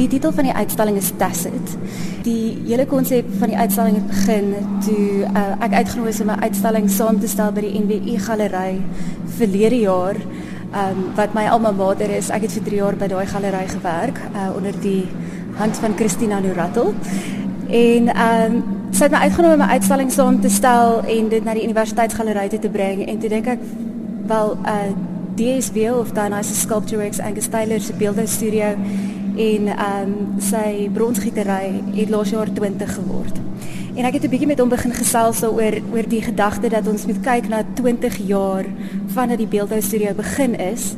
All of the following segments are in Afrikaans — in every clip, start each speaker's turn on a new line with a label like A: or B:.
A: Die titel van die uitstalling is Tacit. Die hele konsep van die uitstalling het begin toe uh, ek uitgenooi is om 'n uitstalling saam te stel by die NWI galery verlede jaar. Um wat my alma mater is, ek het vir 3 jaar by daai galery gewerk uh, onder die hand van Christina Nurattel. En um sy het my uitgenooi om 'n uitstalling saam te stel en dit na die universiteitsgalery te bring en toe dink ek wel uh DSW of Dionysus Sculpture Works Angus Taylor se beeldhou studio en ehm um, sy bronsgietery het laas jaar 20 geword. En ek het 'n bietjie met hom begin gesels oor oor die gedagte dat ons moet kyk na 20 jaar vandat die beeldhou studio begin is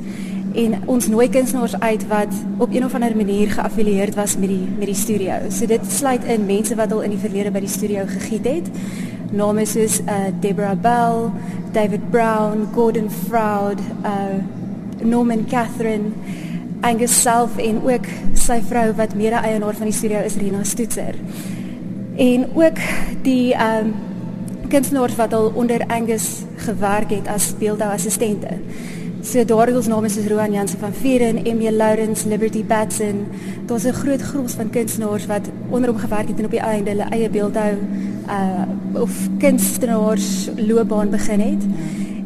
A: en ons nooi kunstenaars uit wat op een of ander manier geaffilieerd was met die met die studio. So dit sluit in mense wat al in die verlede by die studio gegiet het. Name soos uh Deborah Bell, David Brown, Gordon Froud, uh Norman Catherine Angus self en ook sy vrou wat mede-eienaar van die studio is Rina Stoetser. En ook die ehm um, kunstenaars wat al onder Angus gewerk het as beeldhouassistente. So daar is ons name soos Roan Jansen van Vieren, Emil Lawrence, Liberty Batson. Daar's 'n groot gros van kunstenaars wat onder hom gewerk het en op die einde hulle eie beeldhou uh of kunstenaars loopbaan begin het.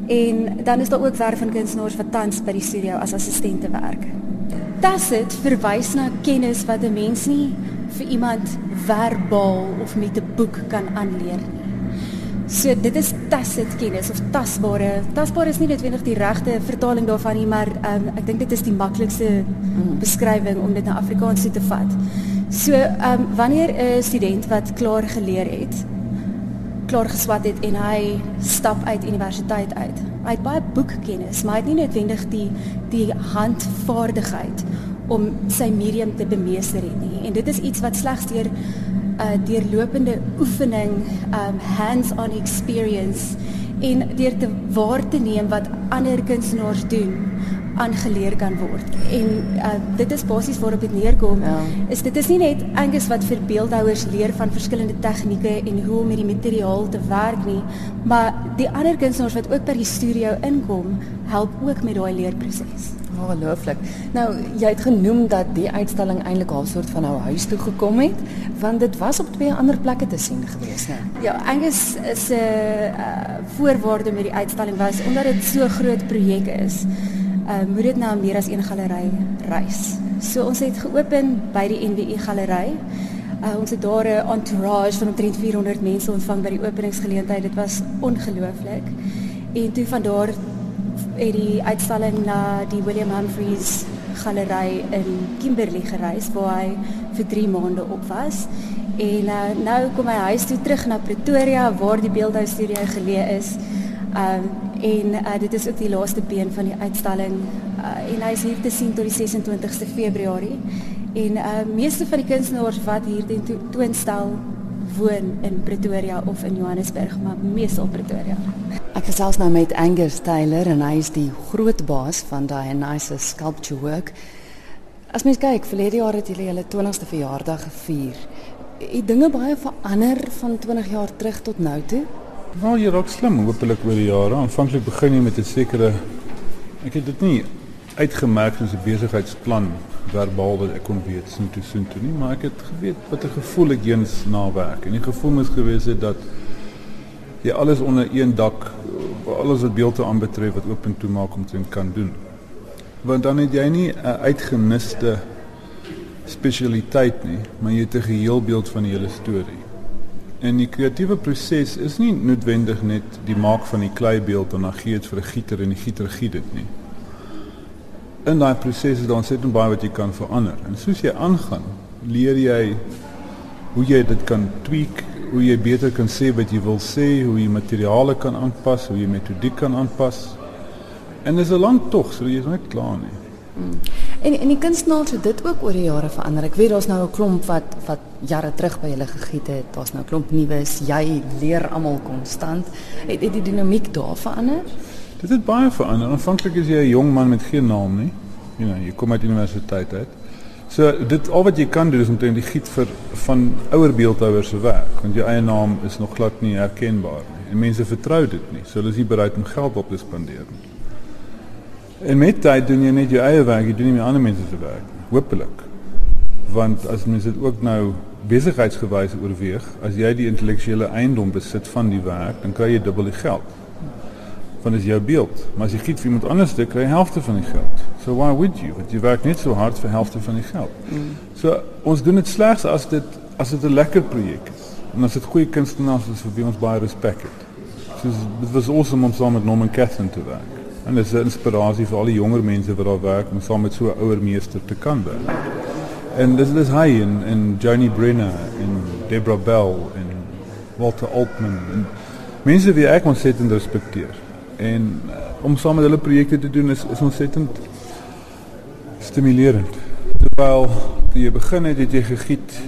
A: En dan is daar ook werk van kunstenaars wat tans by die studio as assistente werk tacit verwys na kennis wat 'n mens nie vir iemand verbaal of met 'n boek kan aanleer nie. So dit is tacit kennis of tasbare. Tasbare is nie noodwendig die regte vertaling daarvan nie, maar um, ek dink dit is die maklikste mm. beskrywing om dit na Afrikaans te vat. So, ehm um, wanneer 'n student wat klaar geleer het, klaar geswat het en hy stap uit universiteit uit. Hy het baie boekkennis, maar hy het nie noodwendig die die handvaardigheid om sy medium te bemeester nie. En dit is iets wat slegs deur 'n uh, deurlopende oefening, um hands-on experience en deur te waar te neem wat ander kunstenaars doen aangeleer kan word. En uh, dit is basies waarop dit neerkom. Ja. Is dit is nie net Angus wat vir beeldhouers leer van verskillende tegnieke en hoe om met die materiaal te werk nie, maar die ander kunstenaars wat ook by die studio inkom, help ook met daai leerproses.
B: Ongelooflik. Nou, jy het genoem dat die uitstalling eintlik al soort van nou huis toe gekom het, want dit was op twee ander plekke te sien gewees, né?
A: Ja, Angus se uh, voorwaarde met die uitstalling was omdat dit so groot projek is uh, moet dit nou meer as een galery reis. So ons het geopen by die NWI galery. Uh, ons het daar 'n entourage van omtrent 400 mense ontvang by die openingsgeleentheid. Dit was ongelooflik. En toe van daar het die uitstalling na die William Humphreys galery in Kimberley gereis waar hy vir 3 maande op was. En uh, nou kom hy huis toe terug na Pretoria waar die beeldhou studio geleë is. Um en uh, dit is ook die laaste been van die uitstalling uh, en hy is hier te sien tot die 26ste Februarie. En uh meeste van die kunstenaars wat hier teen to toonstel woon in Pretoria of in Johannesburg, maar meestal Pretoria.
B: Ek gesels nou met Angus Taylor en hy is die groot baas van daai nice sculpture work. As mens kyk, verlede jaar het julle julle 20ste verjaardag gevier. Het dinge baie verander van 20 jaar terug tot nou toe?
C: Nou, jy raak slim hopelik oor die jare. Aanvanklik begin jy met 'n sekere ek het dit nie uitgemerk as 'n besigheidsplan verbaal wat ek kon weet sien toe sien toe nie, maar ek het geweet wat 'n gevoel ek eens na werk. En die gevoel moes gewees het dat jy alles onder een dak alles wat beelde aanbetref wat oop en toe maak om te kan doen. Want dan het jy nie 'n uitgemiste spesialiteit nie, maar jy het 'n geheel beeld van die hele storie. En die kreatiewe proses is nie noodwendig net die maak van die kleibeeld en dan gee dit vir 'n gieter en die gieter giet dit nie. In daai proses is daar ontsettend baie wat jy kan verander. En soos jy aangaan, leer jy hoe jy dit kan tweak, hoe jy beter kan sê wat jy wil sê, hoe jy materiale kan aanpas, hoe jy metodiek kan aanpas. En dis 'n lang tog, so jy is nooit klaar nie.
B: Hmm. En en die kunstenaars het dit ook oor die jare verander. Ek weet daar's nou 'n klomp wat wat jare terug by hulle gegiet het. Daar's nou 'n klomp nuus. Jy leer almal konstant. Het, het die dinamiek daar verander?
C: Dit het baie verander. Aanvanklik is jy 'n jong man met geen naam nie. You know, jy kom uit universiteit uit. So dit al wat jy kan doen is om te die giet vir van ouer beeldhouers se werk, want jou eie naam is nog glad nie herkenbaar nie. En mense vertrou dit nie. So hulle is nie bereid om geld op te spandeer nie. En met tyd doen jy net jou eie werk, jy doen nie meer ander mense se werk nie. Hoopelik. Want as mens dit ook nou besigheidsgewys oorweeg, as jy die intellektuele eiendom besit van die werk, dan kry jy dubbel die geld. Want dit is jou beeld. Maar as jy giet vir iemand anders, dan kry jy helfte van die geld. So why would you? Want jy werk net so hard vir helfte van die geld. Mm. So ons doen dit slegs as dit as dit 'n lekker projek is. En as dit goeie kunstenaars is vir wie ons baie respek het. So dit was awesome om saam met Norman Catherine te werk. En dit is 'n inspirasie vir al die jonger mense wat daar werk om saam met so 'n ouer meester te kan werk. En dis dis hy en en Johnny Brenner en Debra Bell en Walter Altman en mense wie ek ontsettend respekteer. En uh, om saam met hulle projekte te doen is is ontsettend stimulerend. Terwyl jy begin het, het jy gegiet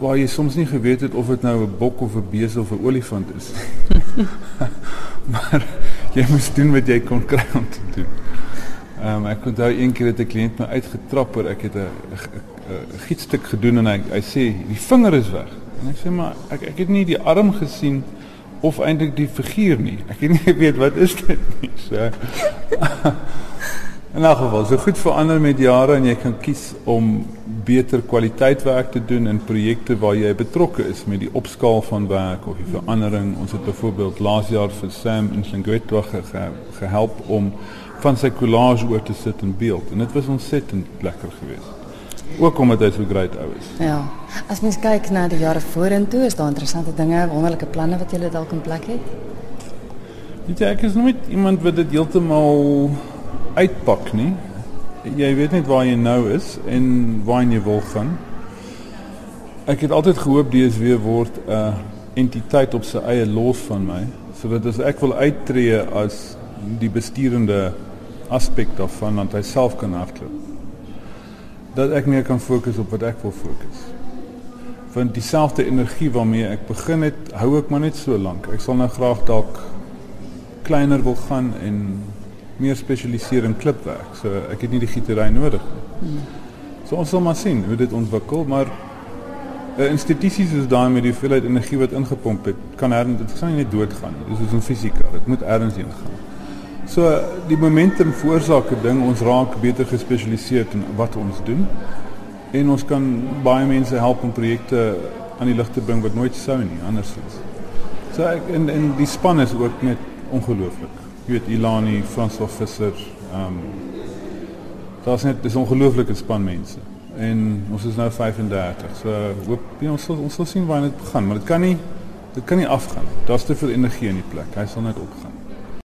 C: waar jy soms nie geweet het of dit nou 'n bok of 'n bees of 'n olifant is. maar jy moes doen wat jy kon kry om te doen. Ehm um, ek onthou een keer het 'n kliënt my uitgetrap oor ek het 'n gietstuk gedoen en hy hy sê die vinger is weg. En ek sê maar ek ek het nie die arm gesien of eintlik die figuur nie. Ek het nie geweet wat is dit nie. So In elk geval, so goed verander met jare en jy kan kies om beter kwaliteit werk te doen in projekte waar jy betrokke is met die opskaal van werk of die verandering. Ons het byvoorbeeld laas jaar vir Sam in Singwetwa ge gehelp om van sy collage oor te sit in beeld en dit was ontsettend lekker geweest. Ook omdat hy so great ou is.
B: Ja. As mens kyk na die jare vorentoe, is daar interessante dinge, wonderlike planne wat jy dalk in plek het.
C: Weet jy, ek is nooit iemand wat dit heeltemal uitpak nie. Jy weet net waar jy nou is en waar jy wil gaan. Ek het altyd gehoop DSW word 'n uh, entiteit op sy eie los van my, sodat as ek wil uittreë as die besturende aspek daarvan want hy self kan hardloop. Dat ek meer kan fokus op wat ek wil fokus. Want dieselfde energie waarmee ek begin het, hou ek maar net so lank. Ek sal nou graag dalk kleiner wil gaan en meer spesialiseer in klipwerk. So ek het nie die gietery nodig nie. So ons sal maar sien hoe dit ontwikkel, maar 'n uh, institusie soos daai met die hoeveelheid energie wat ingepomp het, kan her dit kan nie doodgaan nie. Dis soos in fisika, dit moet ergens heen gaan. So die momentum veroorsaak 'n ding, ons raak beter gespesialiseer in wat ons doen en ons kan baie mense help om projekte aan die lig te bring wat nooit sou nie andersins. So ek en en die span is ook net ongelooflik Ilani, Visser, ehm um, daar's net dis ongelooflike span mense. En ons is nou 35. So hoop jy ons gaan, maar dit kan nie dit kan nie afgaan. Te veel energie in die plek. Hy sal net opgaan.